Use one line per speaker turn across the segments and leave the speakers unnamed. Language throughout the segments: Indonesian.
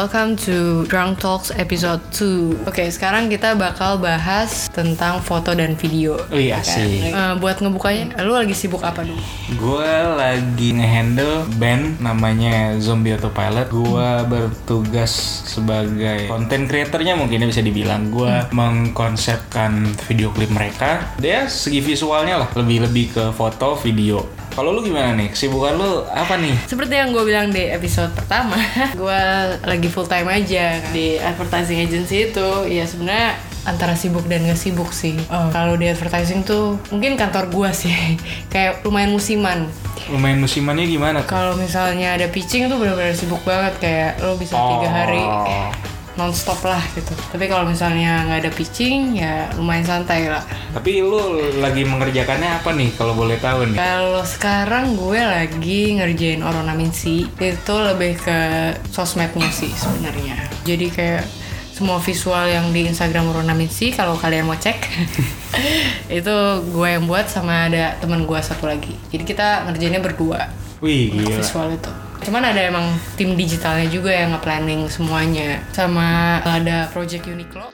welcome to Drunk Talks episode 2 Oke, sekarang kita bakal bahas tentang foto dan video
Oh iya sih.
Eh, Buat ngebukanya, lu lagi sibuk apa dulu?
Gue lagi ngehandle band namanya Zombie Autopilot. Gue bertugas sebagai content creatornya mungkin ya bisa dibilang. Gue mengkonsepkan video klip mereka. Dia segi visualnya lah lebih-lebih ke foto, video. Kalau lu gimana nih? Kesibukan lu apa nih?
Seperti yang gue bilang di episode pertama Gue lagi full time aja di advertising agency itu Ya sebenarnya antara sibuk dan gak sibuk sih Oh, Kalau di advertising tuh mungkin kantor gue sih Kayak lumayan musiman
Lumayan musimannya gimana?
Kalau misalnya ada pitching tuh benar-benar sibuk banget Kayak lo bisa tiga hari
Oh.
Nonstop lah gitu Tapi kalau misalnya nggak ada pitching ya lumayan santai lah
Tapi lu lagi mengerjakannya apa nih kalau boleh tahu nih?
Kalau sekarang gue lagi ngerjain ornamency itu lebih ke sosmednya sih sebenarnya. Jadi kayak semua visual yang di Instagram ornamency kalau kalian mau cek itu gue yang buat sama ada teman gue satu lagi. Jadi kita ngerjainnya berdua
Wih gila.
visual itu. Cuman ada emang tim digitalnya juga yang nge-planning semuanya sama ada project Uniqlo.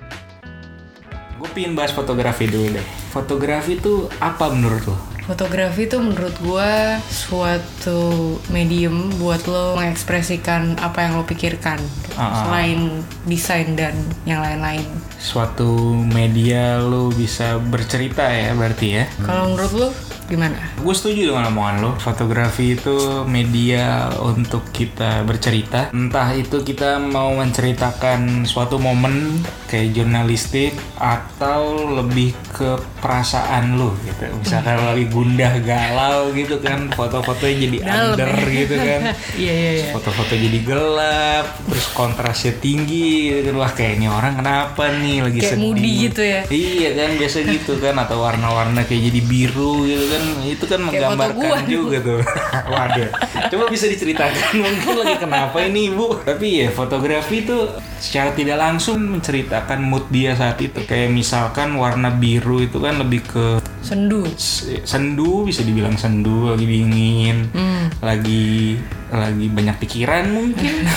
Gue pingin bahas fotografi dulu deh. Fotografi itu apa menurut lo?
Fotografi itu menurut gua suatu medium buat lo mengekspresikan apa yang lo pikirkan
Ah, ah.
selain desain dan yang lain-lain.
Suatu media lo bisa bercerita ya berarti ya?
Kalau menurut lo gimana?
Gue setuju dengan omongan lo. Fotografi itu media untuk kita bercerita. Entah itu kita mau menceritakan suatu momen kayak jurnalistik atau lebih ke perasaan lo gitu. Misalkan lo lagi gundah galau gitu kan, foto-fotonya jadi under
ya.
gitu kan.
Iya iya iya.
foto-foto jadi gelap terus kontrasnya tinggi gitu wah kayak ini orang kenapa nih lagi
Kayak
sedih
moody gitu ya.
iya kan biasa gitu kan atau warna-warna kayak jadi biru gitu kan itu kan
Kayak foto
menggambarkan juga tuh. Waduh. Coba bisa diceritakan mungkin lagi kenapa ini ibu tapi ya fotografi itu secara tidak langsung menceritakan mood dia saat itu. Kayak misalkan warna biru itu kan lebih ke
Sendu.
sendu bisa dibilang sendu lagi dingin.
Hmm.
Lagi lagi banyak pikiran mungkin.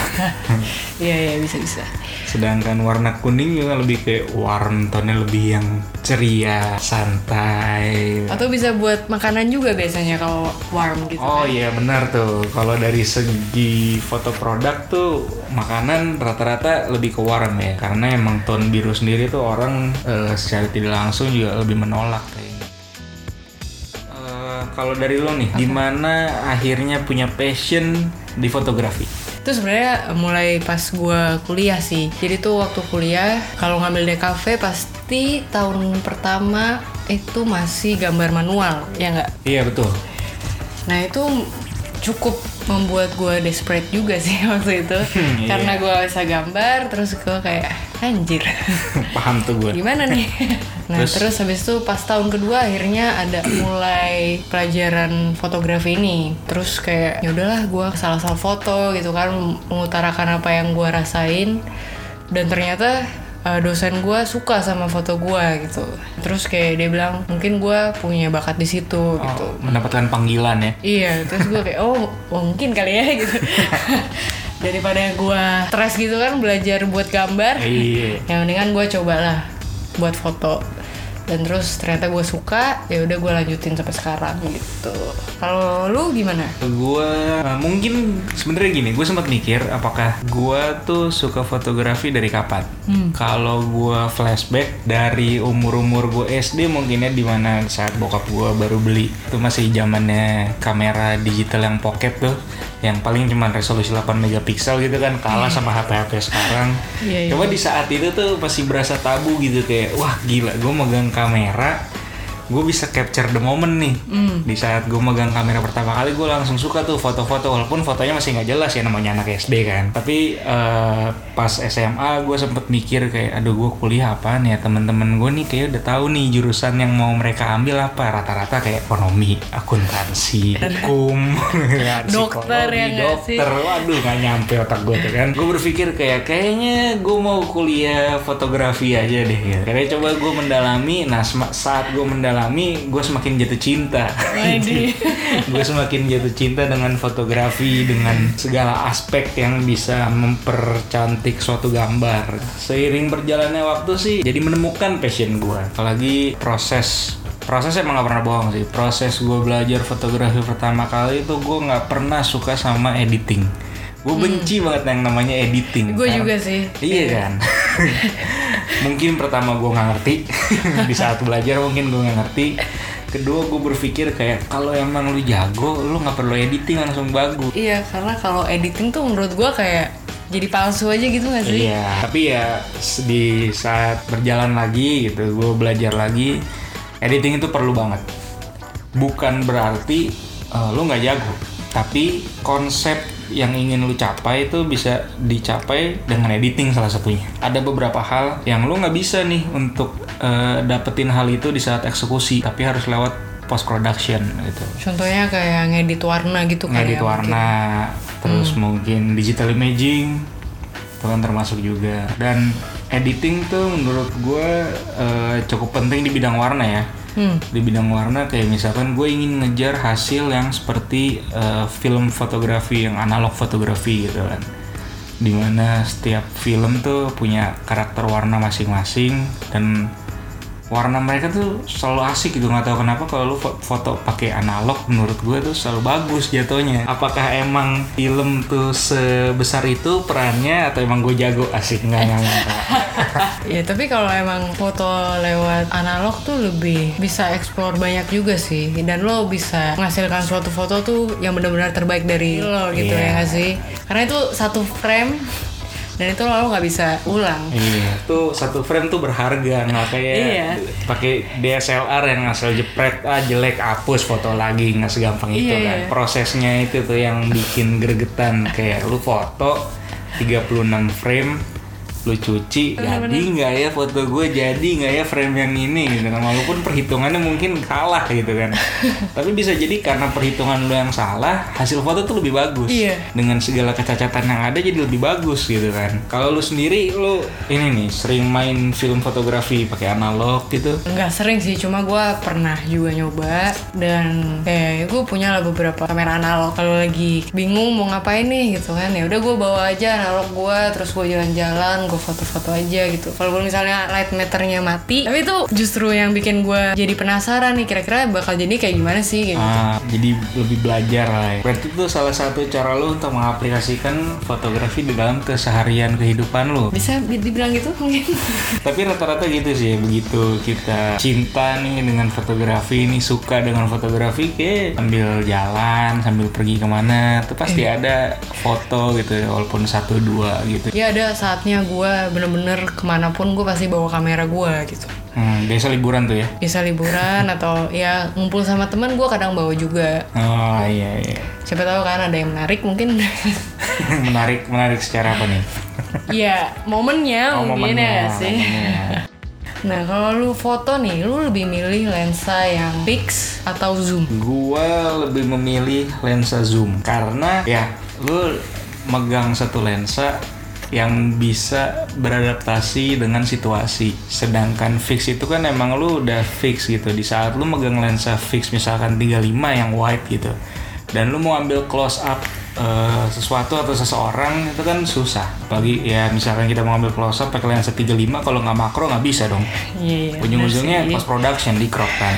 Iya iya bisa bisa.
sedangkan warna kuning juga lebih kayak warm tone lebih yang ceria santai.
Atau bisa buat makanan juga biasanya kalau warm gitu.
oh iya benar tuh. Kalau dari segi foto produk tuh makanan rata-rata lebih ke warm ya. Karena emang tone biru sendiri tuh orang eh, secara tidak langsung juga lebih menolak kayaknya Eh, kalau dari lo nih, gimana akhirnya punya passion di fotografi?
Itu sebenarnya mulai pas gua kuliah sih. Jadi tuh waktu kuliah kalau ngambil DKV pasti tahun pertama itu masih gambar manual, ya nggak?
Iya betul.
Nah itu cukup membuat gue desperate juga sih waktu itu
Iya.
karena gue bisa gambar terus gue kayak anjir
Paham tuh gue.
gimana nih nah
Terus?
terus, habis itu pas tahun kedua akhirnya ada mulai pelajaran fotografi ini terus kayak ya udahlah gue salah-salah foto gitu kan mengutarakan apa yang gue rasain dan ternyata uh, dosen gue suka sama foto gue gitu terus kayak dia bilang mungkin gue punya bakat di situ gitu
Oh, mendapatkan panggilan ya.
Iya, terus gue kayak oh, oh mungkin kali ya gitu. Daripada gue stres gitu kan belajar buat gambar,
Iya.
yang mendingan gue cobalah buat foto. Dan terus ternyata gue suka, ya udah gue lanjutin sampai sekarang gitu. Kalau lu gimana?
Gue mungkin sebenarnya gini, gue sempat mikir apakah gue tuh suka fotografi dari kapan. Kalau gue flashback dari umur-umur gue SD mungkinnya di mana saat bokap gue baru beli itu masih zamannya kamera digital yang pocket tuh, yang paling cuma resolusi 8 megapiksel gitu kan kalah sama HP-HP sekarang.
Iya, iya.
Coba di saat itu tuh masih berasa tabu gitu kayak wah gila gue megang kamera gue bisa capture the moment nih. Di saat gue megang kamera pertama kali gue langsung suka tuh foto-foto walaupun fotonya masih nggak jelas ya namanya anak SD kan. Tapi eh, pas SMA gue sempet mikir kayak aduh gue kuliah apaan ya? Teman-teman gue nih kayak udah tahu nih jurusan yang mau mereka ambil apa. Rata-rata kayak ekonomi akuntansi hukum
Dokter ya
dokter. Waduh nggak nyampe otak gue tuh kan. Gue berpikir kayak kayaknya gue mau kuliah fotografi aja deh. Ya. karena coba gue mendalami nah saat gue mendalami dalami gue semakin jatuh cinta. Gue semakin jatuh cinta dengan fotografi dengan segala aspek yang bisa mempercantik suatu gambar. Seiring berjalannya waktu sih jadi menemukan passion gue apalagi proses proses emang gak pernah bohong sih. Proses gue belajar fotografi pertama kali itu gue nggak pernah suka sama editing. Gue benci banget yang namanya editing
Gue juga sih.
Iya kan. mungkin pertama gue nggak ngerti di saat belajar mungkin gue nggak ngerti. Kedua gue berpikir kayak kalau emang lu jago, lu nggak perlu editing langsung bagus.
Iya, karena kalau editing tuh menurut gua kayak jadi palsu aja gitu gak sih?
Iya. Tapi ya di saat berjalan lagi gitu, gue belajar lagi, editing itu perlu banget. Bukan berarti eh, lu nggak jago, tapi konsep yang ingin lu capai itu bisa dicapai dengan editing salah satunya. Ada beberapa hal yang lu nggak bisa nih untuk eh, dapetin hal itu di saat eksekusi, tapi harus lewat post production gitu.
Contohnya kayak ngedit warna gitu
ngedit
kayak
warna terus mungkin digital imaging itu kan termasuk juga. Dan editing tuh menurut gue eh, cukup penting di bidang warna ya
Hmm.
di bidang warna kayak misalkan gue ingin ngejar hasil yang seperti eh, film fotografi yang analog fotografi gitu kan di mana setiap film tuh punya karakter warna masing-masing dan warna mereka tuh selalu asik gitu nggak tahu kenapa kalau lu fo- foto pakai analog menurut gue tuh selalu bagus jatuhnya apakah emang film tuh sebesar itu perannya atau emang gue jago asik nggak nggak nggak.
Ya tapi kalau emang foto lewat analog tuh lebih bisa explore banyak juga sih dan lo bisa menghasilkan suatu foto tuh yang benar-benar terbaik dari lo gitu
Iya.
ya nggak sih? Karena itu satu frame dan itu lo nggak bisa ulang.
Iya, tuh satu frame tuh berharga nggak kayak
Iya.
pakai DSLR yang asal jepret ah jelek hapus foto lagi nggak segampang itu
Iya,
kan.
iya.
Prosesnya itu tuh yang bikin gregetan kayak lu foto 36 frame lu cuci jadi nggak ya foto gue jadi nggak ya frame yang ini gitu kan. Walaupun perhitungannya mungkin kalah gitu kan. Tapi bisa jadi karena perhitungan lu yang salah hasil foto tuh lebih bagus.
Iya.
dengan segala kecacatan yang ada jadi lebih bagus gitu kan. Kalau lu sendiri lu ini nih sering main film fotografi pakai analog gitu?
Nggak sering sih, cuma gue pernah juga nyoba dan kayak gue punya lah beberapa kamera analog. Kalau lagi bingung mau ngapain nih gitu kan, ya udah gue bawa aja analog gue, terus gue jalan-jalan, gue foto-foto aja gitu. Kalau misalnya light meternya mati, tapi itu justru yang bikin gue jadi penasaran nih kira-kira bakal jadi kayak gimana sih gitu.
Ah, jadi lebih belajar lah ya. Berarti itu salah satu cara lu untuk mengaplikasikan fotografi di dalam keseharian kehidupan lu.
Bisa di- dibilang gitu mungkin?
Tapi rata-rata gitu sih ya, begitu kita cinta nih dengan fotografi, nih suka dengan fotografi, kayak sambil jalan, sambil pergi ke mana, tuh pasti ada foto gitu ya, walaupun satu dua gitu.
ya ada saatnya gue bener-bener ke mana pun gue pasti bawa kamera gue gitu.
Hmm, biasa liburan tuh ya.
Bisa liburan atau ya ngumpul sama teman gue kadang bawa juga.
Oh iya iya.
siapa tahu kan ada yang menarik mungkin
menarik menarik secara apa nih?
ya momennya
Oh,
mungkin
momennya,
ya sih
momennya.
nah kalau lu foto nih lu lebih milih lensa yang fix atau zoom
Gua lebih memilih lensa zoom karena ya lu megang satu lensa yang bisa beradaptasi dengan situasi. Sedangkan fix itu kan emang lu udah fix gitu. Di saat lu megang lensa fix misalkan 35 yang wide gitu. Dan lu mau ambil close up eh, sesuatu atau seseorang itu kan susah. Apalagi ya misalkan kita mau ambil close up pakai lensa 35 kalau nggak makro nggak bisa dong
iya iya,
ujung-ujungnya
sih.
post production di crop kan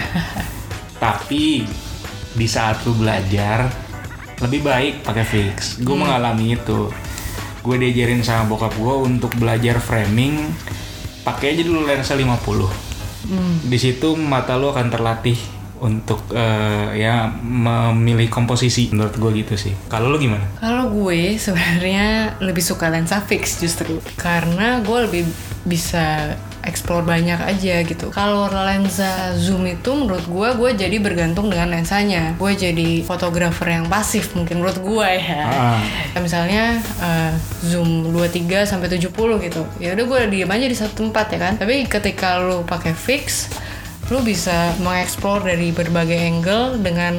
tapi di saat lu belajar lebih baik pakai fix gue
Hmm.
mengalami itu gue diajarin sama bokap gue untuk belajar framing. Pakai aja dulu lensa 50
Hmm.
di situ mata lu akan terlatih untuk eh, ya memilih komposisi. Menurut gue gitu sih. Kalau lu gimana?
Kalau gue sebenarnya lebih suka lensa fix justru. Karena gue lebih bisa explore banyak aja gitu. Kalau lensa zoom itu menurut gue gue jadi bergantung dengan lensanya. Gue jadi fotografer yang pasif mungkin menurut gue ya.
Ah.
Misalnya eh, zoom 23 sampai 70 gitu. Ya udah gue diem aja di satu tempat ya kan. Tapi ketika lu pakai fix lu bisa mengeksplor dari berbagai angle dengan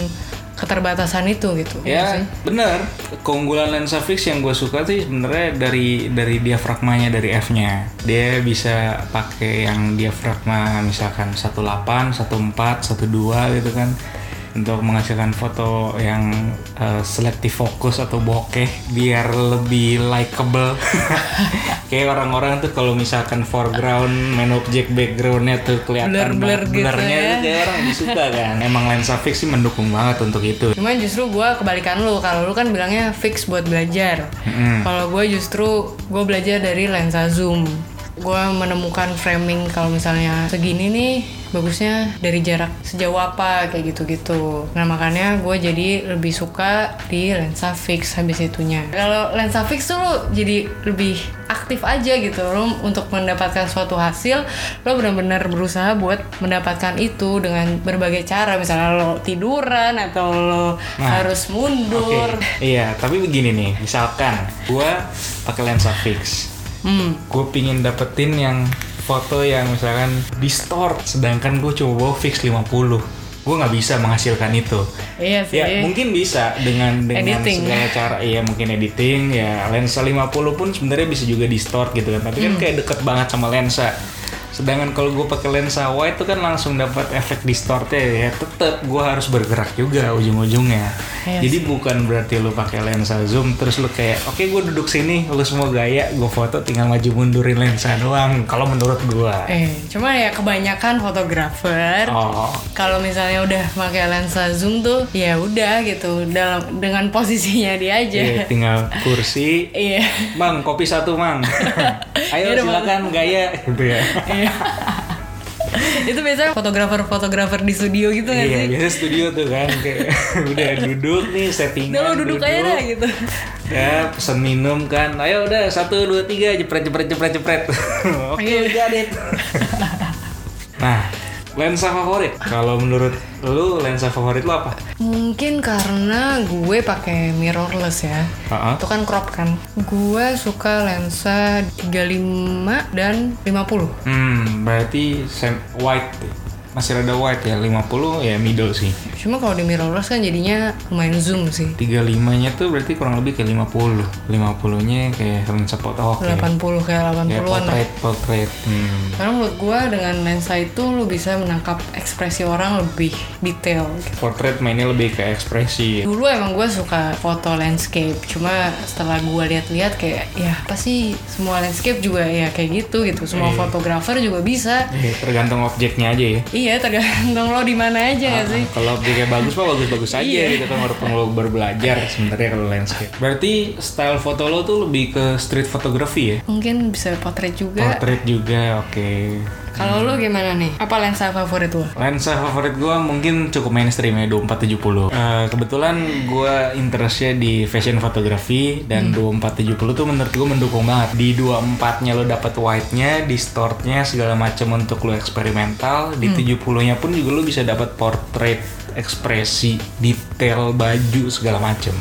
keterbatasan itu gitu
Ya
sih?
bener. Keunggulan lensa fix yang gue suka sih sebenarnya dari dari diafragmanya dari f-nya. Dia bisa pakai yang diafragma misalkan 18, 14, 12 gitu kan untuk menghasilkan foto yang uh, selektif fokus atau bokeh biar lebih likable kayak orang-orang tuh kalau misalkan foreground main object backgroundnya tuh kelihatan
Blur-blur gitu
blurnya
ya.
tuh kayak orang lebih suka kan emang lensa fix sih mendukung banget untuk itu
Cuman justru gue kebalikan lu, kalau lu kan bilangnya fix buat belajar.
Mm-mm.
Kalau gue justru gue belajar dari lensa zoom. Gue menemukan framing kalau misalnya segini nih bagusnya dari jarak sejauh apa kayak gitu-gitu. Nah makanya gue jadi lebih suka di lensa fix habis itunya. Kalau lensa fix tuh lo jadi lebih aktif aja gitu lo untuk mendapatkan suatu hasil lo benar-benar berusaha buat mendapatkan itu dengan berbagai cara misalnya lo tiduran atau lo harus mundur.
Oke, iya. Tapi begini nih, misalkan gua pakai lensa fix,
Hmm.
gue pingin dapetin yang foto yang misalkan distort, sedangkan gue cuma bawa fix 50 gue nggak bisa menghasilkan itu.
Iya sih.
Ya mungkin bisa dengan dengan
Editing.
segala cara, iya mungkin editing ya lensa 50 pun sebenarnya bisa juga distort gitu kan, tapi kan
Hmm.
kayak deket banget sama lensa. Sedangkan kalau gue pakai lensa wide tuh kan langsung dapat efek distortnya ya, tetap gue harus bergerak juga ujung-ujungnya.
Iya
Jadi bukan berarti lu pakai lensa zoom terus lu kayak oke gue duduk sini, lu semua gaya, gue foto tinggal maju mundurin lensa doang. Kalau menurut gue.
Eh, cuma ya kebanyakan fotografer
Oh,
kalau misalnya udah pakai lensa zoom tuh ya udah gitu dalam dengan posisinya dia aja.
iya, tinggal kursi,
Iya.
Mang, kopi satu, Mang. Ayo
Yaudah,
silakan gaya gitu ya.
Iya. itu biasanya fotografer-fotografer di studio gitu nggak
Iya,
sih?
biasa studio tuh kan kayak udah duduk nih settingan.
Udah lo duduk aja dah gitu.
Ya, pesen minum kan. Ayo udah satu dua tiga jepret jepret jepret jepret. Oke,
Iya.
got it. nah, lensa favorit. Kalau menurut lu lensa favorit lu apa?
Mungkin karena gue pakai mirrorless ya.
Heeh.
Itu kan crop kan. Gue suka lensa 35 dan 50.
Hmm, berarti sem wide masih rada wide ya 50 ya middle sih.
Cuma kalau di mirrorless kan jadinya lumayan zoom sih.
35-nya tuh berarti kurang lebih kayak 50. 50-nya kayak lensa foto oke.
80 kayak
Kayak
80-an lah.
portrait, portrait. Hmm.
Karena menurut gue dengan lensa itu lu bisa menangkap ekspresi orang lebih detail. gitu.
Portrait mainnya lebih ke ekspresi.
Dulu emang gue suka foto landscape, cuma setelah gue lihat-lihat kayak ya apa sih semua landscape juga ya kayak gitu gitu. Semua
Iya.
fotografer juga bisa.
Eh, tergantung objeknya aja ya.
Iya tergantung lo di mana aja nggak sih.
Ah, Kalau objeknya bagus mah bagus-bagus aja
Iya.
gitu kan walaupun lo baru belajar sebenarnya kalau landscape. Berarti style foto lo tuh lebih ke street photography ya?
Mungkin bisa potret juga.
Portrait juga, oke.
Kalau lo gimana nih? Apa lensa favorit lo?
Lensa favorit gue mungkin cukup mainstream ya 2470. Eh, kebetulan gue interestnya di fashion photography dan 2470 tuh menurut gue mendukung banget. Di 24-nya lo dapet wide-nya, distortnya segala macam untuk lo eksperimental. Di 70-nya pun juga lo bisa dapat portrait, ekspresi, detail baju segala macam.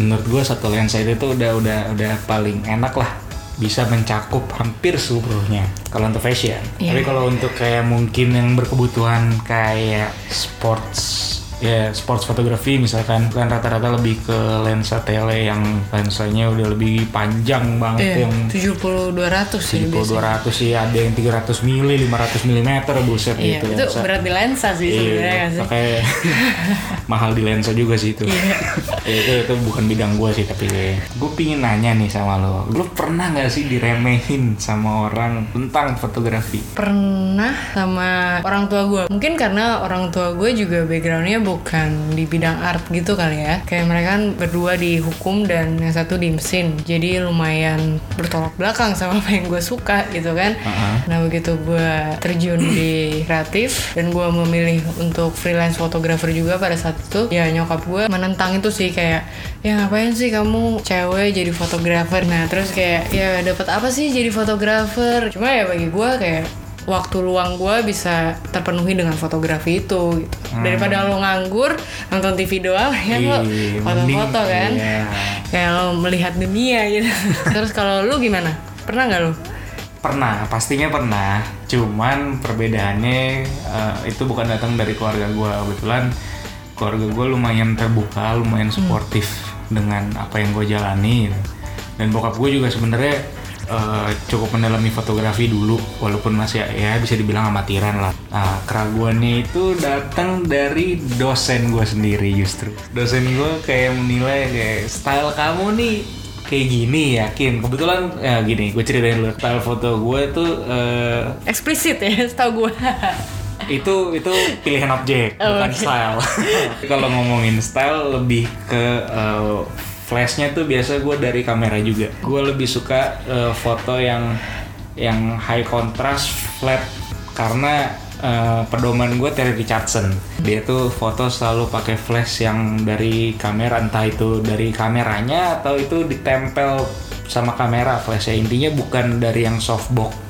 Menurut gue satu lensa itu tuh udah udah udah paling enak lah bisa mencakup hampir seluruhnya kalau untuk fashion.
Iya.
Tapi kalau untuk kayak mungkin yang berkebutuhan kayak sports ya sports fotografi misalkan kan rata-rata lebih ke lensa tele yang lensanya udah lebih panjang banget
Iya,
yang
70 200 sih
1000
biasanya.
200 sih ada yang 300 mili 500 mm buset
Iya,
gitu
itu
lensa.
berat di lensa sih sebenarnya
Iya,
nggak sih.
pakai mahal di lensa juga sih itu.
Iya.
Ya, itu itu bukan bidang gue sih tapi gue pingin nanya nih sama lo, lo pernah nggak sih diremehin sama orang tentang fotografi?
Pernah sama orang tua gue. Mungkin karena orang tua gue juga backgroundnya bukan di bidang art gitu kali ya. Kayak mereka kan berdua di hukum dan yang satu di mesin. Jadi lumayan bertolak belakang sama apa yang gue suka gitu kan.
Heeh.
Nah begitu gue terjun di kreatif dan gue memilih untuk freelance fotografer juga pada saat itu ya nyokap gue menentang itu sih kayak ya ngapain sih kamu cewek jadi fotografer nah terus kayak ya dapat apa sih jadi fotografer cuma ya bagi gue kayak waktu luang gue bisa terpenuhi dengan fotografi itu gitu. daripada lo nganggur nonton TV doang ya lo
Ih,
foto-foto kan
iya.
kayak lo melihat dunia gitu terus kalau lu gimana pernah nggak lo
Pernah, pastinya pernah. Cuman perbedaannya eh, itu bukan datang dari keluarga gue. Kebetulan keluarga gue lumayan terbuka lumayan suportif dengan apa yang gue jalani gitu. dan bokap gue juga sebenarnya eh, cukup mendalami fotografi dulu walaupun masih ya bisa dibilang amatiran lah. Nah keraguannya itu datang dari dosen gue sendiri justru. Dosen gue kayak menilai kayak style kamu nih kayak gini yakin? Kebetulan ya gini gue ceritain dulu. Style foto gue tuh eh,
Eksplisit ya, setahu gue.
itu itu pilihan objek
Oh,
bukan
oke.
style. Kalau ngomongin style lebih ke uh, flashnya tuh biasa gue dari kamera juga. Gue lebih suka uh, foto yang yang high contrast flat. Karena uh, pedoman gue Terry Richardson. Dia tuh foto selalu pakai flash yang dari kamera entah itu dari kameranya atau itu ditempel sama kamera flashnya. Intinya bukan dari yang softbox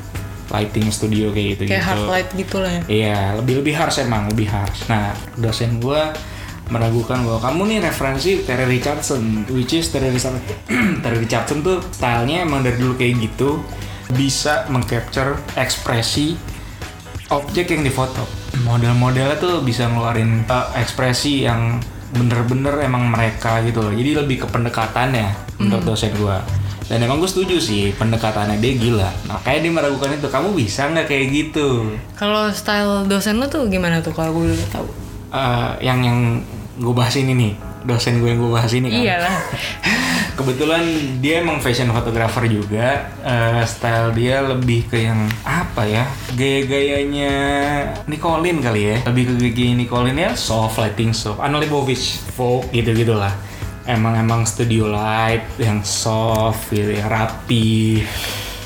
lighting studio kayak gitu
Kayak
gitu
hard light gitu lah ya.
Iya, lebih lebih harsh emang, lebih harsh. Nah, dosen gua meragukan bahwa kamu nih referensi Terry Richardson, which is Terry Richardson, Terry Richardson tuh stylenya emang dari dulu kayak gitu, bisa mengcapture ekspresi objek yang difoto. Model-modelnya tuh bisa ngeluarin uh, ekspresi yang bener-bener emang mereka gitu loh. Jadi lebih ke pendekatannya menurut dosen gua. Dan emang gue setuju sih pendekatannya dia gila. Makanya dia meragukan itu. Kamu bisa nggak kayak gitu?
Kalau style dosen lo tuh gimana tuh kalau gue tahu?
Eh, yang yang gue bahas ini nih. Dosen gue yang gue bahas ini kan.
Iyalah.
kebetulan dia emang fashion photographer juga. Eh, style dia lebih ke yang apa ya? Gaya-gayanya Nicolin kali ya. Lebih ke gaya Nicolin ya soft lighting soft. Anna Leibovitz folk gitu gitulah emang emang studio light yang soft gitu yang rapi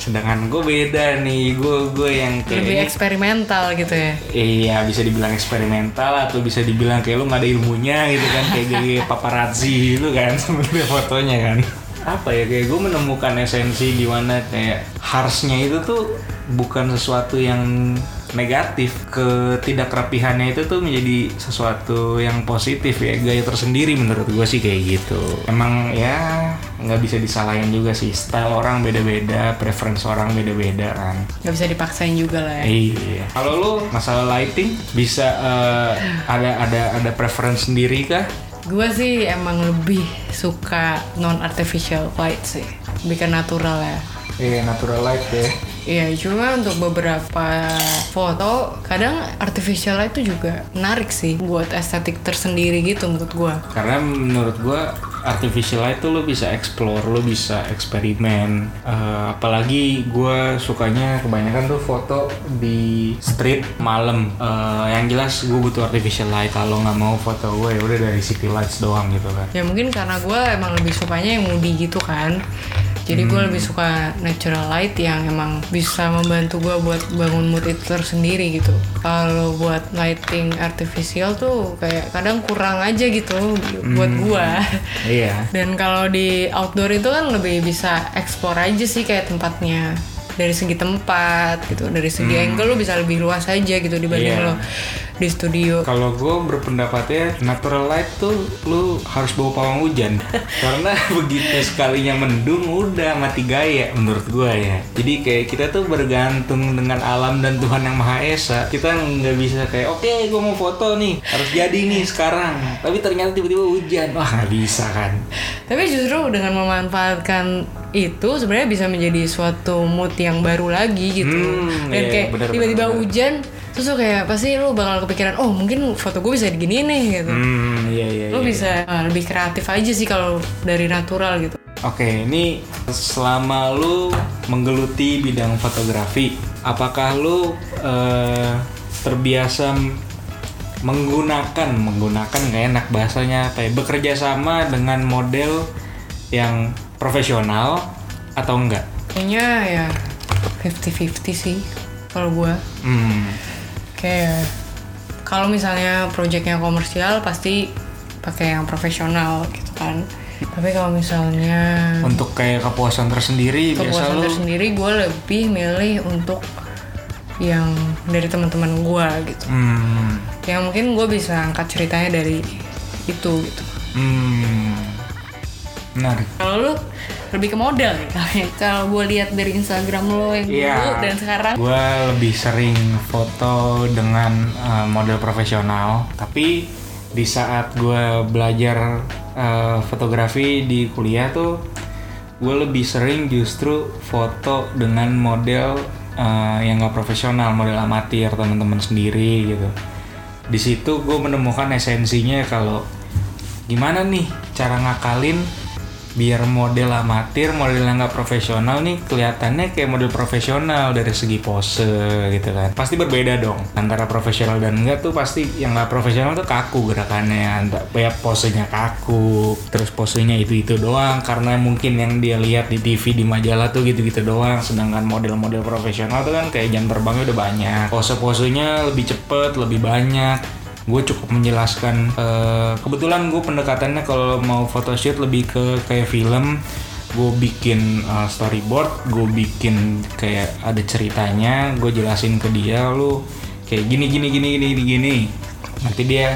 sedangkan gue beda nih gue gue yang kayak
Lebih eksperimental gitu ya.
Iya bisa dibilang eksperimental atau bisa dibilang kayak lu nggak ada ilmunya gitu kan kayak gaya paparazzi gitu kan sebenarnya fotonya kan apa ya kayak gue menemukan esensi di mana kayak harshnya itu tuh bukan sesuatu yang negatif ketidakrapihannya itu tuh menjadi sesuatu yang positif ya gaya tersendiri menurut gue sih kayak gitu emang ya nggak bisa disalahin juga sih style orang beda-beda preference orang beda-beda kan
Gak bisa dipaksain juga lah ya.
Iya. Kalau lu masalah lighting bisa eh, ada ada ada preference sendiri kah?
Gue sih emang lebih suka non artificial light sih. Lebih ke natural ya.
Iya, natural light ya.
Iya, cuma untuk beberapa foto kadang artificial light itu juga menarik sih buat estetik tersendiri gitu menurut gua.
Karena menurut gua artificial light tuh lu bisa explore, lu bisa eksperimen. Eh, apalagi gua sukanya kebanyakan tuh foto di street malam. Eh, yang jelas gue butuh artificial light. Kalau nggak mau foto gue ya udah dari city lights doang gitu kan.
Ya mungkin karena gua emang lebih sukanya yang moody gitu kan. Jadi gue lebih suka natural light yang emang bisa membantu gua buat bangun mood itu tersendiri gitu. Kalau buat lighting artificial tuh kayak kadang kurang aja gitu buat gua.
Iya.
Dan kalau di outdoor itu kan lebih bisa explore aja sih kayak tempatnya dari segi tempat gitu, dari segi angle lu bisa lebih luas aja gitu dibanding
Iya.
lo di studio.
Kalau gue berpendapatnya natural light tuh lu harus bawa pawang hujan karena begitu sekalinya mendung udah mati gaya menurut gue ya. Jadi kayak kita tuh bergantung dengan alam dan Tuhan yang Maha Esa. Kita nggak bisa kayak oke gue mau foto nih harus jadi nih sekarang. Tapi ternyata tiba-tiba hujan wah nggak bisa kan.
Tapi justru dengan memanfaatkan itu sebenarnya bisa menjadi suatu mood yang baru lagi gitu.
Hmm,
Dan
iya,
kayak
bener,
tiba-tiba
bener,
hujan terus lu kayak pasti lu bakal kepikiran oh mungkin foto gue bisa digini nih gitu.
Hmm iya iya.
Lu
iya.
bisa uh, lebih kreatif aja sih kalau dari natural gitu.
Oke, ini selama lu menggeluti bidang fotografi, apakah lu eh, terbiasa menggunakan menggunakan nggak enak bahasanya apa ya bekerja sama dengan model yang profesional atau enggak?
Kayaknya ya 50-50 sih kalau gua.
Hmm,
Kayak kalau misalnya proyeknya komersial pasti pakai yang profesional gitu kan. Tapi kalau misalnya
untuk kayak kepuasan tersendiri biasa
kepuasan
lu
tersendiri gue lebih milih untuk yang dari teman-teman gue gitu.
hmm,
Yang mungkin gue bisa angkat ceritanya dari itu gitu.
hmm, menarik.
Kalau lu lebih ke model nih. Kalau gue lihat dari Instagram lo yang dulu
Iya.
dan sekarang
Gue lebih sering foto dengan uh, model profesional, tapi di saat gue belajar uh, fotografi di kuliah tuh gue lebih sering justru foto dengan model uh, yang gak profesional model amatir teman-teman sendiri gitu di situ gue menemukan esensinya kalau gimana nih cara ngakalin biar model amatir, model yang nggak profesional nih kelihatannya kayak model profesional dari segi pose gitu kan. Pasti berbeda dong antara profesional dan enggak tuh pasti yang nggak profesional tuh kaku gerakannya, ya posenya kaku, terus posenya itu itu doang karena mungkin yang dia lihat di TV di majalah tuh gitu-gitu doang. Sedangkan model-model profesional tuh kan kayak jam terbangnya udah banyak, pose-posenya lebih cepet, lebih banyak gue cukup menjelaskan uh, kebetulan gue pendekatannya kalau mau photoshoot lebih ke kayak film. Gue bikin uh, storyboard gue bikin kayak ada ceritanya gue jelasin ke dia lu kayak gini gini gini gini gini gini. Nanti dia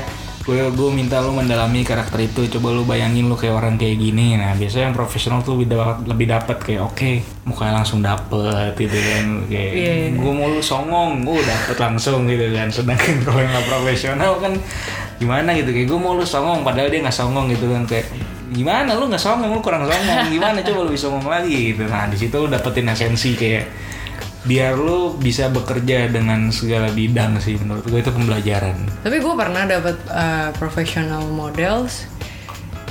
gue gue minta lu mendalami karakter itu. Coba lu bayangin lu kayak orang kayak gini. Nah biasanya yang profesional tuh lebih dapat lebih dapat kayak oke okay, mukanya langsung dapet gitu kan. Kayak yeah, yeah. gue mau lu songong gue dapet langsung gitu kan. Sedangkan kalau yang gak profesional kan gimana gitu. Kayak gue mau lu songong padahal dia nggak songong gitu kan. Kayak gimana? Lu nggak songong lu kurang songong. Gimana? Coba lu bisa songong lagi gitu. Nah di situ lu dapetin esensi kayak biar lu bisa bekerja dengan segala bidang sih menurut gue itu pembelajaran.
Tapi gue pernah dapat uh, professional models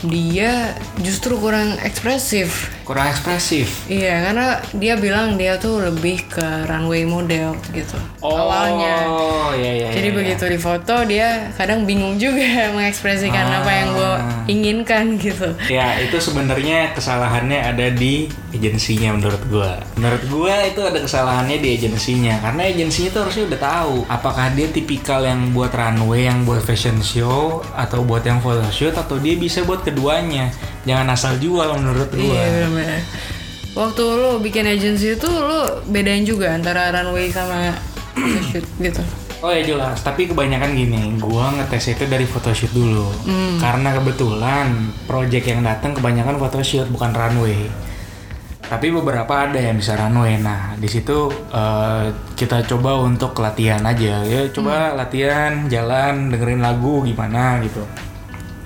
dia justru kurang ekspresif
kurang ekspresif.
Iya karena dia bilang dia tuh lebih ke runway model gitu oh, awalnya.
iya, iya,
jadi
iya,
begitu di foto dia kadang bingung juga mengekspresikan ah. apa yang gue inginkan gitu.
Ya itu sebenarnya kesalahannya ada di agensinya menurut gue menurut gue itu ada kesalahannya di agensinya karena agensinya tuh harusnya udah tahu apakah dia tipikal yang buat runway yang buat fashion show atau buat yang photoshoot atau dia bisa buat keduanya jangan asal jual menurut gue
iya benar waktu lo bikin agency itu lo bedain juga antara runway sama photoshoot gitu
Oh ya jelas, tapi kebanyakan gini, gua ngetes itu dari photoshoot dulu. Mm. Karena kebetulan project yang datang kebanyakan photoshoot bukan runway. Tapi beberapa ada yang bisa runway. Nah, di situ uh, kita coba untuk latihan aja ya, coba mm. latihan, jalan, dengerin lagu gimana gitu.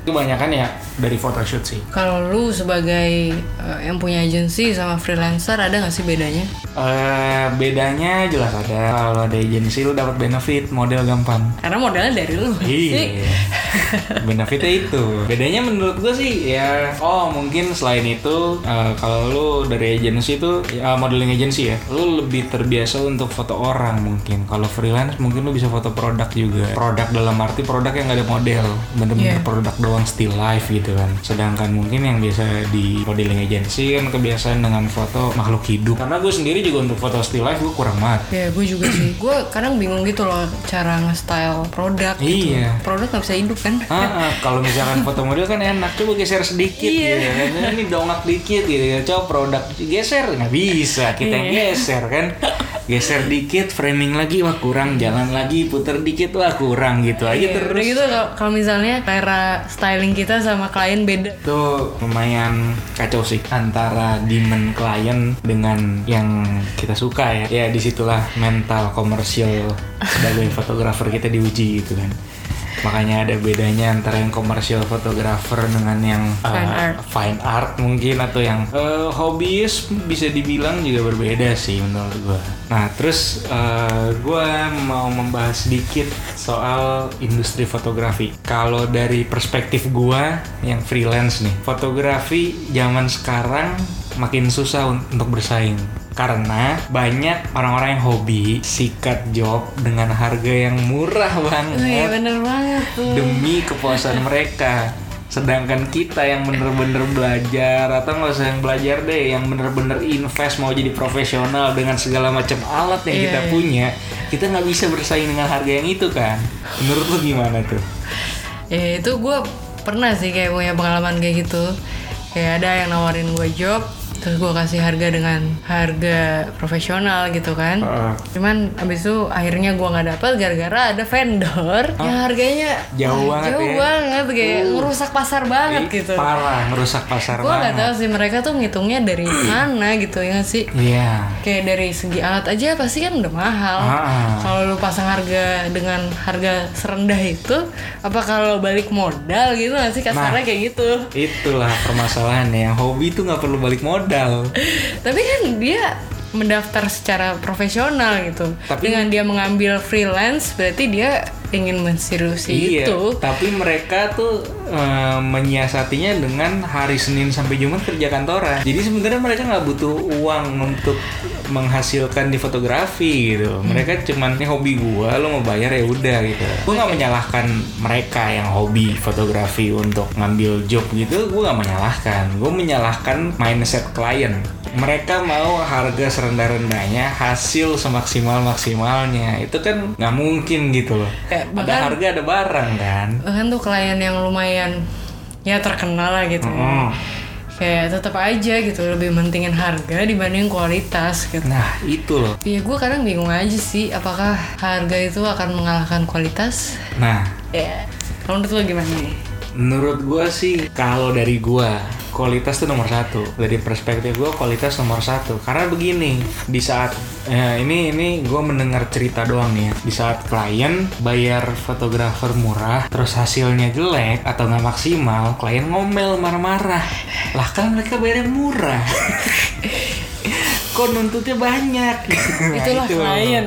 Kebanyakan ya dari photoshoot sih.
Kalau lu sebagai uh, yang punya agensi sama freelancer ada nggak sih bedanya?
Uh, bedanya jelas ada. Kalau ada agensi lu dapat benefit model gampang.
Karena modelnya dari lu.
Iya. Benefitnya itu. Bedanya menurut gue sih ya oh mungkin selain itu uh, kalau lu dari agensi itu uh, modeling agensi ya, lu lebih terbiasa untuk foto orang mungkin. Kalau freelance mungkin lu bisa foto produk juga. Produk dalam arti produk yang gak ada model, bener-bener yeah. produk doang still life gitu kan. Sedangkan mungkin yang biasa di modeling agency kan kebiasaan dengan foto makhluk hidup. Karena gue sendiri juga untuk foto still life gue kurang banget.
Ya gue juga sih. Gue kadang bingung gitu loh cara nge-style produk gitu.
iya.
Produk nggak bisa hidup kan?
Ah, ah. kalau misalkan foto model kan enak coba geser sedikit iya. gitu kan. Ini dongak dikit gitu ya. Coba produk geser nggak bisa. Kita yang iya. geser kan geser dikit framing lagi wah kurang. Jalan lagi puter dikit wah kurang gitu aja iya, terus.
gitu kalau misalnya cara styling kita sama klien beda.
Tuh lumayan kacau sih antara demand klien dengan yang kita suka ya. Ya di situlah mental komersial sebagai fotografer kita diuji gitu kan makanya ada bedanya antara yang komersial fotografer dengan yang
uh, fine art.
fine art mungkin atau yang uh, hobis bisa dibilang juga berbeda sih menurut gue nah terus uh, gue mau membahas sedikit soal industri fotografi. Kalau dari perspektif gue yang freelance nih fotografi zaman sekarang makin susah untuk bersaing karena banyak orang-orang yang hobi sikat job dengan harga yang murah banget.
Oh iya bener banget tuh.
Demi kepuasan mereka. Sedangkan kita yang bener-bener belajar atau nggak usah yang belajar deh, yang bener-bener invest mau jadi profesional dengan segala macam alat yang yeah, kita yeah. punya, kita nggak bisa bersaing dengan harga yang itu kan. Menurut lu gimana tuh?
Ya itu gue pernah sih kayak punya pengalaman kayak gitu. Kayak ada yang nawarin gue job, terus gue kasih harga dengan harga profesional gitu kan
Heeh.
cuman abis itu akhirnya gue nggak dapet gara-gara ada vendor yang harganya
Jauh banget
jauh
ya.
banget kayak ngerusak pasar banget
Ih,
gitu
Parah, ngerusak pasar
gue nggak tahu sih mereka tuh ngitungnya dari mana gitu ya nggak sih
Iya.
kayak dari segi alat aja pasti kan udah mahal
Ah.
kalau lu pasang harga dengan harga serendah itu apa kalau balik modal gitu nggak sih kasarnya
Nah.
kayak gitu
Itulah permasalahannya. Hobi tuh nggak perlu balik modal.
Tapi kan dia mendaftar secara profesional gitu
Tapi-
dengan dia mengambil freelance berarti dia ingin menseriusi
Iya,
itu
tapi mereka tuh eh, menyiasatinya dengan hari Senin sampai Jumat kerja kantoran. Jadi sebenarnya mereka nggak butuh uang untuk menghasilkan di fotografi gitu.
Hmm.
Mereka cuman ini hobi gua, lo mau bayar ya udah gitu. Gua nggak menyalahkan mereka yang hobi fotografi untuk ngambil job gitu. Gua nggak menyalahkan. Gue menyalahkan mindset klien. Mereka mau harga serendah-rendahnya, hasil semaksimal-maksimalnya. Itu kan nggak mungkin gitu loh.
Kayak
Ada
bahkan-
harga ada barang kan.
bahkan tuh klien yang lumayan ya terkenal lah gitu
Mm.
kayak tetap aja gitu lebih mentingin harga dibanding kualitas gitu
Nah itu loh.
Iya gue kadang bingung aja sih apakah harga itu akan mengalahkan kualitas
Nah
ya kalau menurut lo gimana nih
menurut gua sih kalau dari gua kualitas tuh nomor satu. Dari perspektif gua kualitas nomor satu. Karena begini di saat eh, ini ini gua mendengar cerita doang nih ya. Di saat klien bayar fotografer murah terus hasilnya jelek atau nggak maksimal, klien ngomel marah-marah. Lah kan mereka bayarnya murah. Kok nuntutnya banyak? Nah,
Itulah
itu.
klien.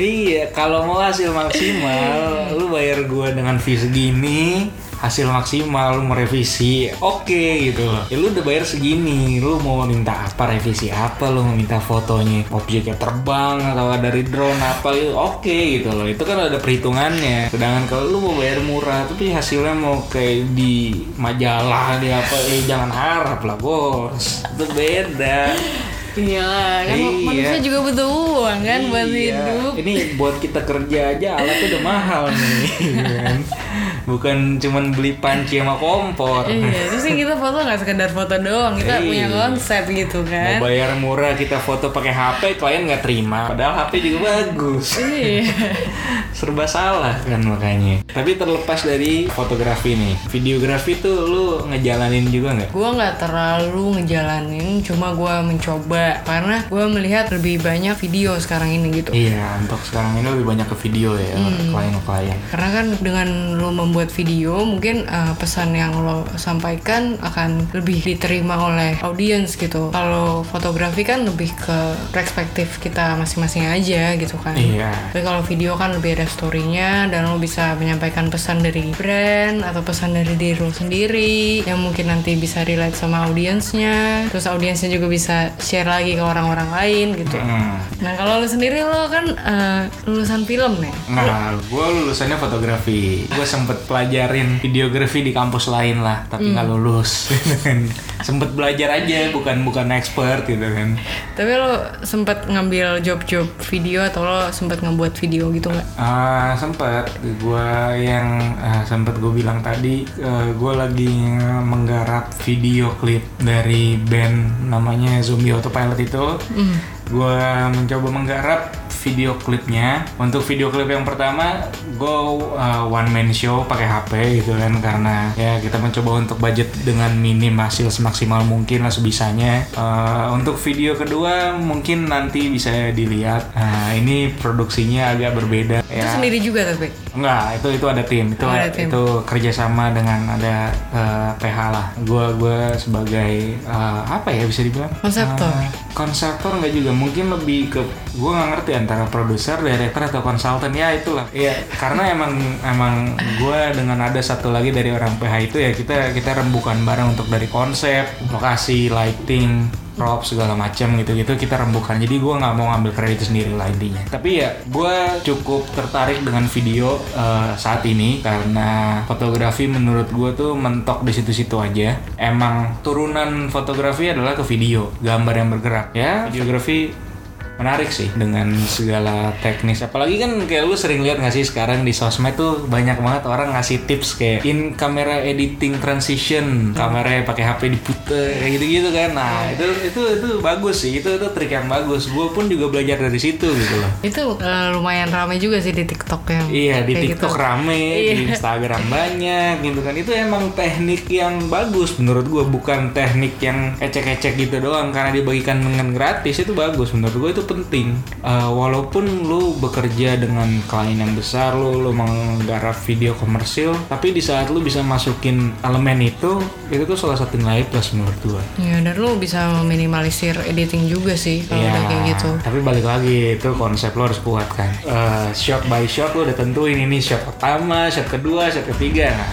iya, kalau mau hasil maksimal, lu bayar gua dengan fee segini, hasil maksimal lu mau revisi, oke gitu loh. Ya lu udah bayar segini, lu mau minta apa revisi apa, lu mau minta fotonya objeknya terbang atau dari drone apa itu oke gitu loh. Itu kan ada perhitungannya. Sedangkan kalau lu mau bayar murah tapi hasilnya mau kayak di majalah di apa, eh jangan harap lah bos. Itu beda.
Iya kan
Iya.
manusia juga butuh uang kan buat
Iya.
hidup
Ini buat kita kerja aja alatnya udah mahal nih. kan? Bukan cuman beli panci sama kompor.
Iya, terus kita foto nggak sekedar foto doang, kita
Iya.
punya konsep gitu kan.
Mau bayar murah kita foto pakai HP klien nggak terima. Padahal HP juga bagus.
Iya.
Serba salah kan makanya. Tapi terlepas dari fotografi nih, videografi tuh lu ngejalanin juga nggak?
Gue nggak terlalu ngejalanin, cuma gue mencoba karena gue melihat lebih banyak video sekarang ini gitu.
Iya, untuk sekarang ini lebih banyak ke video ya
Hmm.
klien-klien.
Karena kan dengan lo membuat video, mungkin uh, pesan yang lo sampaikan akan lebih diterima oleh audiens gitu. Kalau fotografi kan lebih ke perspektif kita masing-masing aja gitu kan.
Iya.
Tapi kalau video kan lebih ada story-nya dan lo bisa menyampaikan pesan dari brand atau pesan dari diri lo sendiri yang mungkin nanti bisa relate sama audiensnya. Terus audiensnya juga bisa share lagi ke orang-orang lain gitu.
Hmm.
Nah kalau lo sendiri lo kan uh, lulusan film nih.
Nah, gue lulusannya fotografi. Gue sempet pelajarin videografi di kampus lain lah, tapi nggak lulus. sempet belajar aja, bukan bukan expert gitu kan.
Tapi lo sempet ngambil job-job video atau lo sempet ngebuat video gitu nggak?
Ah sempet, gue yang ah, sempet gue bilang tadi, gue lagi menggarap video klip dari band namanya Zombie Autopilot itu. Gue mencoba menggarap video klipnya. Untuk video klip yang pertama, gue uh, one man show pakai HP gitu kan karena ya kita mencoba untuk budget dengan minim hasil semaksimal mungkin lah sebisanya. Uh, untuk video kedua mungkin nanti bisa dilihat. Nah, ini produksinya agak berbeda.
Itu
Ya,
sendiri juga tapi.
Enggak, itu itu ada tim. Itu
Oh, ada tim.
itu kerjasama dengan ada eh, PH lah. Gua gua sebagai eh, apa ya bisa dibilang?
Konseptor.
Eh, konseptor nggak juga. Mungkin lebih ke gua nggak ngerti antara produser, director atau konsultan ya itulah. Iya, karena emang emang gua dengan ada satu lagi dari orang PH itu ya kita kita rembukan bareng untuk dari konsep, lokasi, lighting, prop segala macam gitu-gitu kita rembukan. Jadi gua nggak mau ngambil kredit sendiri lah intinya. Tapi ya gua cukup tertarik dengan video eh, saat ini. Karena fotografi menurut gua tuh mentok di situ-situ aja. Emang turunan fotografi adalah ke video gambar yang bergerak. Ya videografi menarik sih dengan segala teknis. Apalagi kan kayak lu sering lihat nggak sih sekarang di sosmed tuh banyak banget orang ngasih tips kayak in kamera editing transition kamera pakai HP diputer kayak gitu gitu kan. Nah itu itu itu bagus sih. Itu itu trik yang bagus. Gue pun juga belajar dari situ gitu loh.
Itu eh, lumayan ramai juga sih di TikTok yang
Iya di
kayak
TikTok
gitu.
rame, di
Iya.
Instagram banyak gitu kan. Itu emang teknik yang bagus menurut gua bukan teknik yang ecek-ecek gitu doang. Karena dibagikan dengan gratis itu bagus menurut gua. Itu penting. Eh, walaupun lu bekerja dengan klien yang besar, lu lu menggarap video komersil, tapi di saat lu bisa masukin elemen itu, itu tuh salah satu nilai plus menurut gua.
Ya dan lu bisa meminimalisir editing juga sih kalau
Iya,
udah kayak gitu.
Tapi balik lagi itu konsep lo harus kuat kan. Eh, shot by shot lo udah tentuin ini shot pertama, shot kedua, shot ketiga. Nah,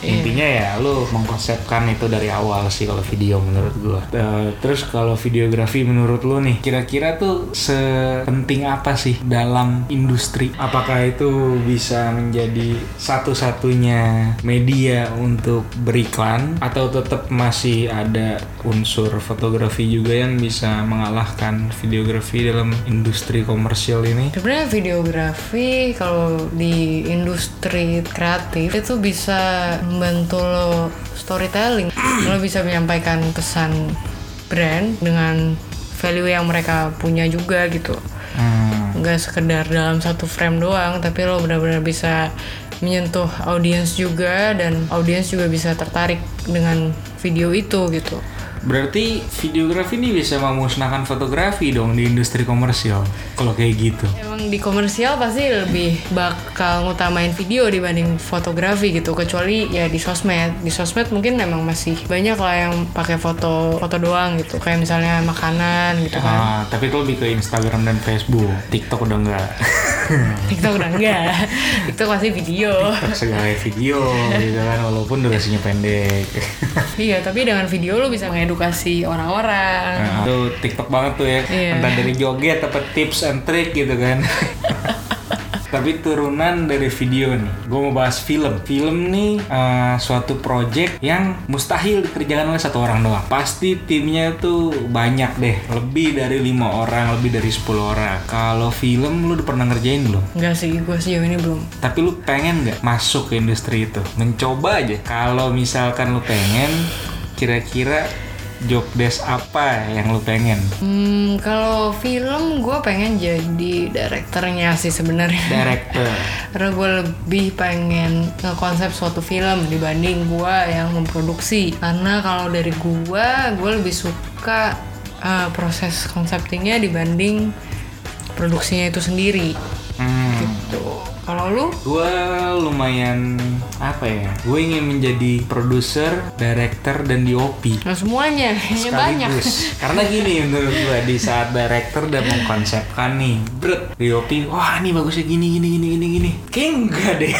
Iya.
intinya ya lo mengkonsepkan itu dari awal sih kalau video menurut gua. Eh, terus kalau videografi menurut lo nih, kira-kira tuh sepenting apa sih dalam industri? Apakah itu bisa menjadi satu-satunya media untuk beriklan atau tetap masih ada unsur fotografi juga yang bisa mengalahkan videografi dalam industri komersial ini?
Sebenarnya videografi kalau di industri kreatif itu bisa membantu lo storytelling. lo bisa menyampaikan pesan brand dengan value yang mereka punya juga gitu.
Hmm,
Nggak sekedar dalam satu frame doang, tapi lo benar-benar bisa menyentuh audiens juga dan audiens juga bisa tertarik dengan video itu gitu.
Berarti videografi ini bisa memusnahkan fotografi dong di industri komersial kalau kayak gitu.
Emang di komersial pasti lebih bakal ngutamain video dibanding fotografi gitu kecuali ya di sosmed. Di sosmed mungkin memang masih banyak lah yang pakai foto foto doang gitu kayak misalnya makanan gitu kan.
Ah, tapi itu lebih ke Instagram dan Facebook. TikTok udah enggak.
TikTok udah enggak. TikTok masih video.
segala video gitu kan walaupun durasinya pendek.
iya, tapi dengan video lo bisa mengedukasi orang-orang.
Nah, itu TikTok banget tuh ya.
Iya.
Entah dari joget apa tips and trick gitu kan. Tapi turunan dari video nih, gue mau bahas film. Film nih eh, suatu project yang mustahil dikerjakan oleh satu orang doang. Pasti timnya tuh banyak deh, lebih dari lima orang, lebih dari 10 orang. Kalau film lu udah pernah ngerjain belum?
Enggak sih, gue sejauh ini belum.
Tapi lu pengen nggak masuk ke industri itu? Mencoba aja. Kalau misalkan lu pengen, kira-kira job desk apa yang lu pengen?
Hmm, kalau film gue pengen jadi direkturnya sih sebenarnya.
Director.
Karena gue lebih pengen ngekonsep suatu film dibanding gue yang memproduksi. Karena kalau dari gue, gue lebih suka uh, proses konseptingnya dibanding produksinya itu sendiri. Kalau lu?
Gue lumayan apa ya? Gue ingin menjadi produser, director, dan DOP.
Nah semuanya, kayaknya banyak.
Sekaligus. Karena gini menurut gue di saat director udah mengkonsepkan nih, bret, DOP, wah ini bagusnya gini gini gini gini gini. Kayak enggak deh.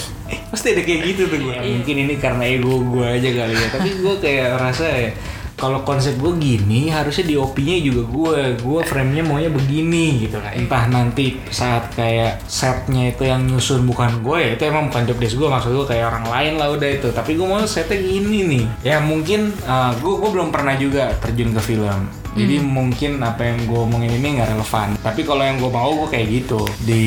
Pasti ada kayak gitu tuh gue. Mungkin ini karena ego gue aja kali ya. Tapi gue kayak rasa ya kalau konsep gue gini harusnya DOP-nya juga gue gue frame-nya maunya begini gitu kan entah nanti saat kayak setnya itu yang nyusun bukan gue ya itu emang bukan job desk gue maksud gue kayak orang lain lah udah itu. Tapi gue mau setnya gini nih. Ya mungkin uh, gue gue belum pernah juga terjun ke film. Jadi mungkin apa yang gue omongin ini nggak relevan. Tapi kalau yang gue mau gue kayak gitu. Di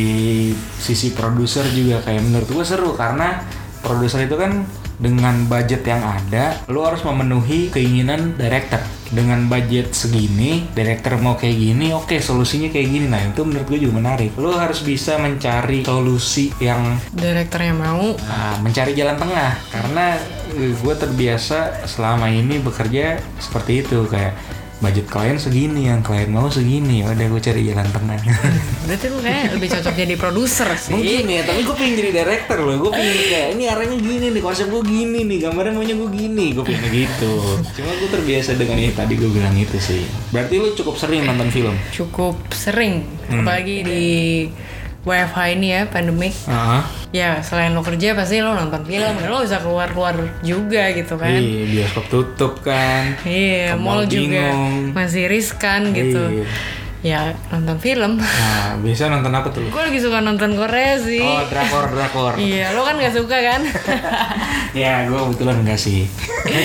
sisi produser juga kayak menurut gue seru. Karena produser itu kan dengan budget yang ada, lu harus memenuhi keinginan director. Dengan budget segini, director mau kayak gini, oke solusinya kayak gini. Nah itu menurut gue juga menarik. Lu harus bisa mencari solusi yang
Direkturnya mau,
ah, mencari jalan tengah. Karena gue terbiasa selama ini bekerja seperti itu kayak budget klien segini, yang klien mau segini. Ya Udah gue cari jalan tengah.
berarti lu kayak lebih cocok jadi produser sih.
Mungkin ya, tapi gue pengen jadi director loh. Gue pengen kayak ini arahnya gini nih, konsep gue gini nih, gambarnya maunya gue gini. Gue pengen gitu. Cuma gue terbiasa dengan ini tadi gue bilang itu sih. Berarti lu cukup sering nonton film?
Cukup sering,
Hmm.
apalagi di WFH ini ya, pandemik.
Heeh.
Ya, selain lo kerja pasti lo nonton film, lo bisa keluar-keluar juga gitu kan.
Iya, bioskop tutup kan.
Iya, mall juga
bingung.
masih riskan gitu.
Iya.
Ya nonton film.
Nah, biasa nonton apa tuh?
gue lagi suka nonton Korea sih.
Oh, drakor, drakor.
Iya, lo kan gak suka kan?
ya, gue kebetulan enggak sih.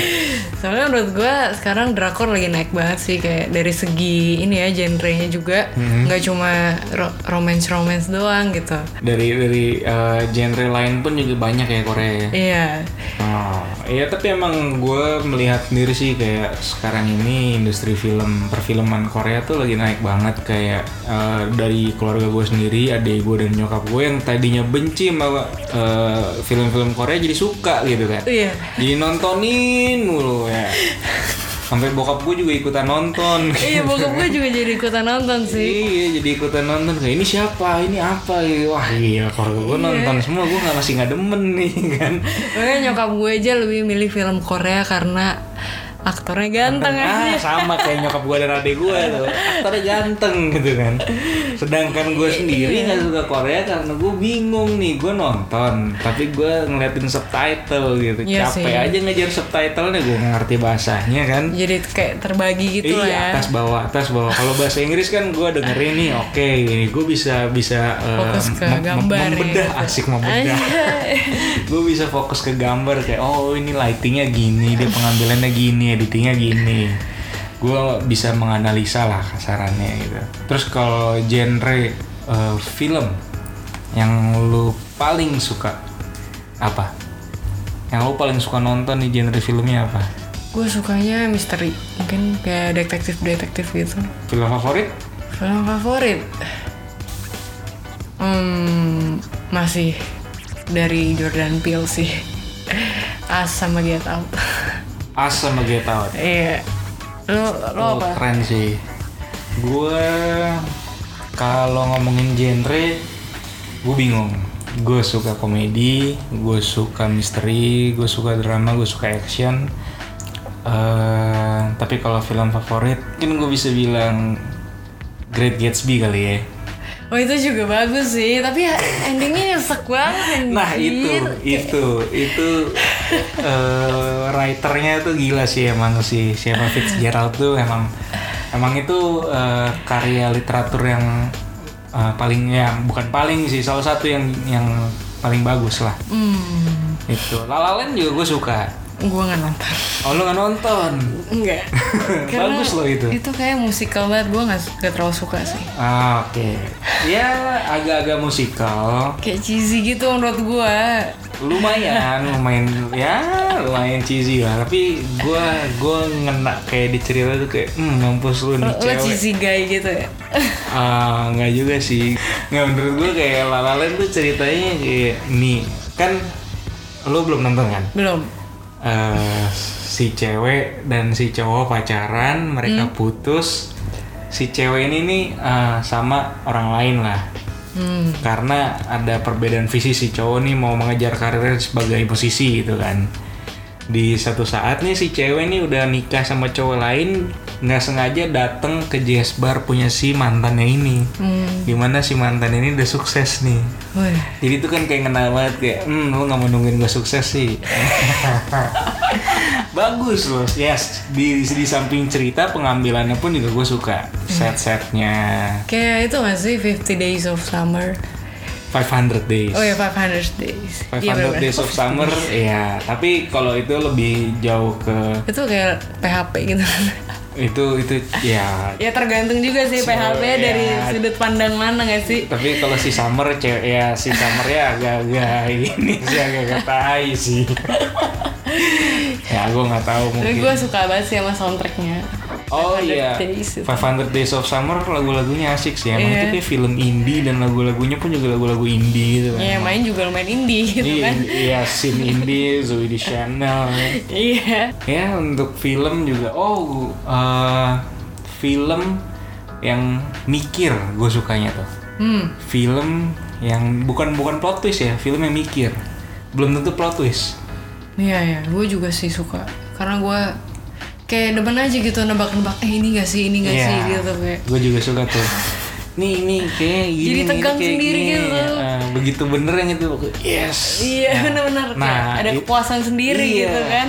Soalnya menurut gue sekarang drakor lagi naik banget sih kayak dari segi ini ya genrenya juga nggak cuma ro- romance romance doang gitu.
Dari dari eh, genre lain pun juga banyak ya Korea ya.
Iya.
Oh, iya tapi emang gue melihat sendiri sih kayak sekarang ini industri film perfilman Korea tuh lagi naik banget kayak eh, dari keluarga gue sendiri, adik gue dan nyokap gue yang tadinya benci sama eh, film-film Korea jadi suka gitu kan.
Iya.
Jadi nontonin mulu ya. Sampai bokap gue juga ikutan nonton.
Iya, bokap gue juga jadi ikutan nonton sih.
Iya jadi ikutan nonton kayak ini siapa ini apa gitu. wah gila keluarga gue nonton semua gue nggak masih nggak demen nih kan
Makanya nyokap gue aja lebih milih film Korea karena aktornya ganteng
ah sama kayak nyokap gue dan adik gue tuh aktornya ganteng gitu kan. Sedangkan gue sendiri nggak suka Korea karena gue bingung nih gue nonton tapi gue ngeliatin subtitle gitu.
Iya
capek
sih.
aja ngejar subtitlenya gue nggak ngerti bahasanya kan.
Jadi kayak terbagi gitu lah ya.
iya atas bawah atas bawah. Kalau bahasa Inggris kan gue dengerin nih oke ini gue bisa bisa eh,
Fokus ke
mem-
gambar
membedah
gitu.
asik membedah. Gue bisa fokus ke gambar kayak oh ini lightingnya gini dia pengambilannya gini editingnya gini gue bisa menganalisa lah kasarannya gitu terus kalau genre eh, film yang lu paling suka apa yang lu paling suka nonton di genre filmnya apa
Gue sukanya misteri, mungkin kayak detektif-detektif gitu.
film favorit
Film favorit? Hmm, masih dari Jordan Peele sih. As sama Get Out.
As sama Get Out
Iya. Lo lo
Oh,
apa?
keren sih. Gue kalau ngomongin genre, gue bingung. Gue suka komedi, gue suka misteri, gue suka drama, gue suka action. Eh, tapi kalau film favorit, mungkin gue bisa bilang Great Gatsby kali ya.
Oh itu juga bagus sih, tapi ya endingnya nyesek banget.
Nah itu, itu, itu eh, writernya tuh gila sih emang sih siapa Fitzgerald tuh emang emang itu eh, karya literatur yang eh, paling ya bukan paling sih salah satu yang yang paling bagus lah.
Hmm,
itu La La Land juga gue suka
gue nggak nonton.
oh lu nggak nonton
Enggak.
bagus loh itu
Itu kayak musikal banget, gue nggak terlalu suka sih.
ah, oke ya agak-agak musikal
Kayak cheesy gitu menurut gue.
lumayan lumayan ya lumayan cheesy lah tapi gue gue ngena kayak di cerita tuh kayak hmm mampus lu nih
Lo, lo
cewek
cheesy guy gitu ya?
ah nggak juga sih nggak menurut gue kayak La La Land tuh ceritanya kayak nih kan lu belum nonton kan
Belum.
Eh, si cewek dan si cowok pacaran mereka putus. Si cewek ini nih eh, sama orang lain lah.
Hmm.
karena ada perbedaan visi si cowok nih mau mengejar karirnya sebagai musisi gitu kan di satu saat nih si cewek nih udah nikah sama cowok lain nggak sengaja dateng ke jazz bar punya si mantannya ini.
Hmm.
di mana si mantan ini udah sukses nih.
Wih.
jadi itu kan kayak ngena banget kayak hmm lu nggak mau nungguin gue sukses sih. Bagus loh yes. Di, di samping cerita pengambilannya pun juga gue suka. Set setnya
Kayak itu gak sih 50 Days of Summer?
500 days
Oh ya 500 Days.
500
Iya, bener-bener.
Days of Summer ya tapi kalau itu lebih jauh ke
Itu kayak PHP gitu.
itu itu ya
ya tergantung juga sih PHP
ya.
dari sudut pandang mana gak sih?
tapi kalau si Summer cewek ya si Summer ya agak-agak ini sih agak-agak tai sih ya gue nggak tahu
Tapi
mungkin
gue suka banget sih sama soundtracknya.
Oh
500
iya,
Days itu.
500 Days of Summer lagu-lagunya asik sih. Emang
Iya.
itu kayak film indie dan lagu-lagunya pun juga lagu-lagu indie gitu kan.
Ya main juga lumayan indie gitu
Iya,
kan.
Iya, scene indie, Zoe di Chanel.
Iya.
Ya untuk film juga, oh eh, film yang mikir gue sukanya tuh.
Hmm.
Film yang bukan bukan plot twist ya, film yang mikir. Belum tentu plot twist.
Iya ya, gue juga sih suka. Karena gue kayak demen aja gitu nebak-nebak. Eh ini gak sih, ini gak
Iya.
sih gitu kayak.
Gue juga suka tuh. Nih, nih, kayak gini.
Jadi tegang
kayak
sendiri
gini.
gitu.
Ah, begitu bener yang itu, yes.
Iya benar-benar
Nah,
kayak ada
it-
kepuasan sendiri
iya.
gitu kan.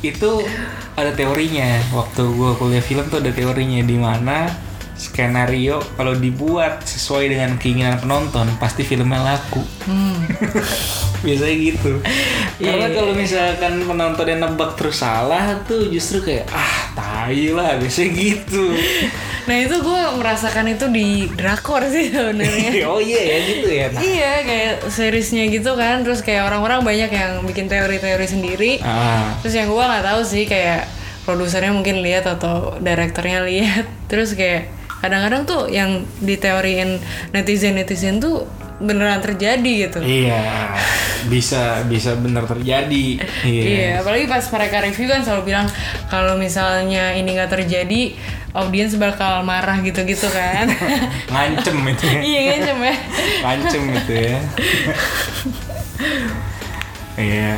Itu ada teorinya. Waktu gue kuliah film tuh ada teorinya di mana skenario kalau dibuat sesuai dengan keinginan penonton pasti filmnya laku.
Hmm.
Biasanya gitu. Karena
Iya.
kalau misalkan penonton yang nebak terus salah tuh justru kayak ah tai lah biasanya gitu.
Nah itu gue merasakan itu di drakor sih sebenarnya.
oh iya ya gitu ya. Nah,
Iya kayak seriesnya gitu kan terus kayak orang-orang banyak yang bikin teori-teori sendiri
ah,
terus yang gue nggak tahu sih kayak produsernya mungkin lihat atau direkturnya lihat terus kayak kadang-kadang tuh yang diteoriin netizen netizen tuh beneran terjadi gitu
iya bisa bisa benar terjadi. Iya.
Iya, apalagi pas mereka review kan selalu bilang kalau misalnya ini nggak terjadi, audiens bakal marah gitu-gitu kan.
Ngancem itu ya.
iya kan ya.
Ngancem itu ya. Iya.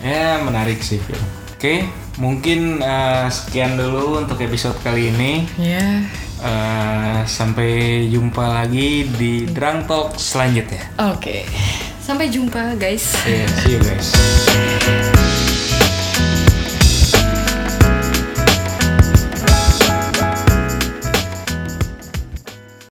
Ya menarik sih film. Oke, mungkin eh, sekian dulu untuk episode kali ini.
Ya.
Eh, sampai jumpa lagi di Drunk Talk selanjutnya.
Oke. Sampai jumpa guys.
Iya, see you guys.